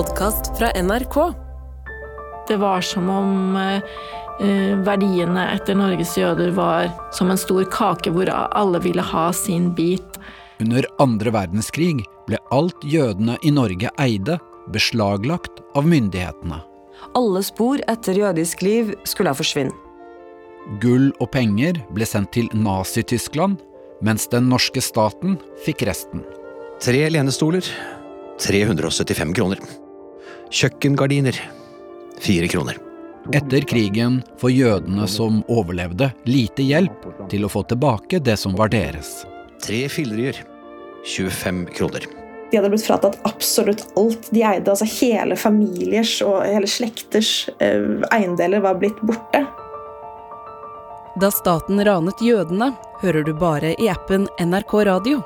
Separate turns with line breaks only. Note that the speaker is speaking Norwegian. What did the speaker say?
podkast fra NRK.
Det var som om eh, verdiene etter Norges jøder var som en stor kake hvor alle ville ha sin bit.
Under andre verdenskrig ble alt jødene i Norge eide, beslaglagt av myndighetene.
Alle spor etter jødisk liv skulle forsvinne.
Gull og penger ble sendt til Nazi-Tyskland, mens den norske staten fikk resten.
Tre lenestoler 375 kroner. Kjøkkengardiner fire kroner.
Etter krigen får jødene som overlevde, lite hjelp til å få tilbake det som var deres.
Tre fillerier 25 kroner.
De hadde blitt fratatt absolutt alt de eide. altså Hele familiers og hele slekters eh, eiendeler var blitt borte.
Da staten ranet jødene, hører du bare i appen NRK Radio.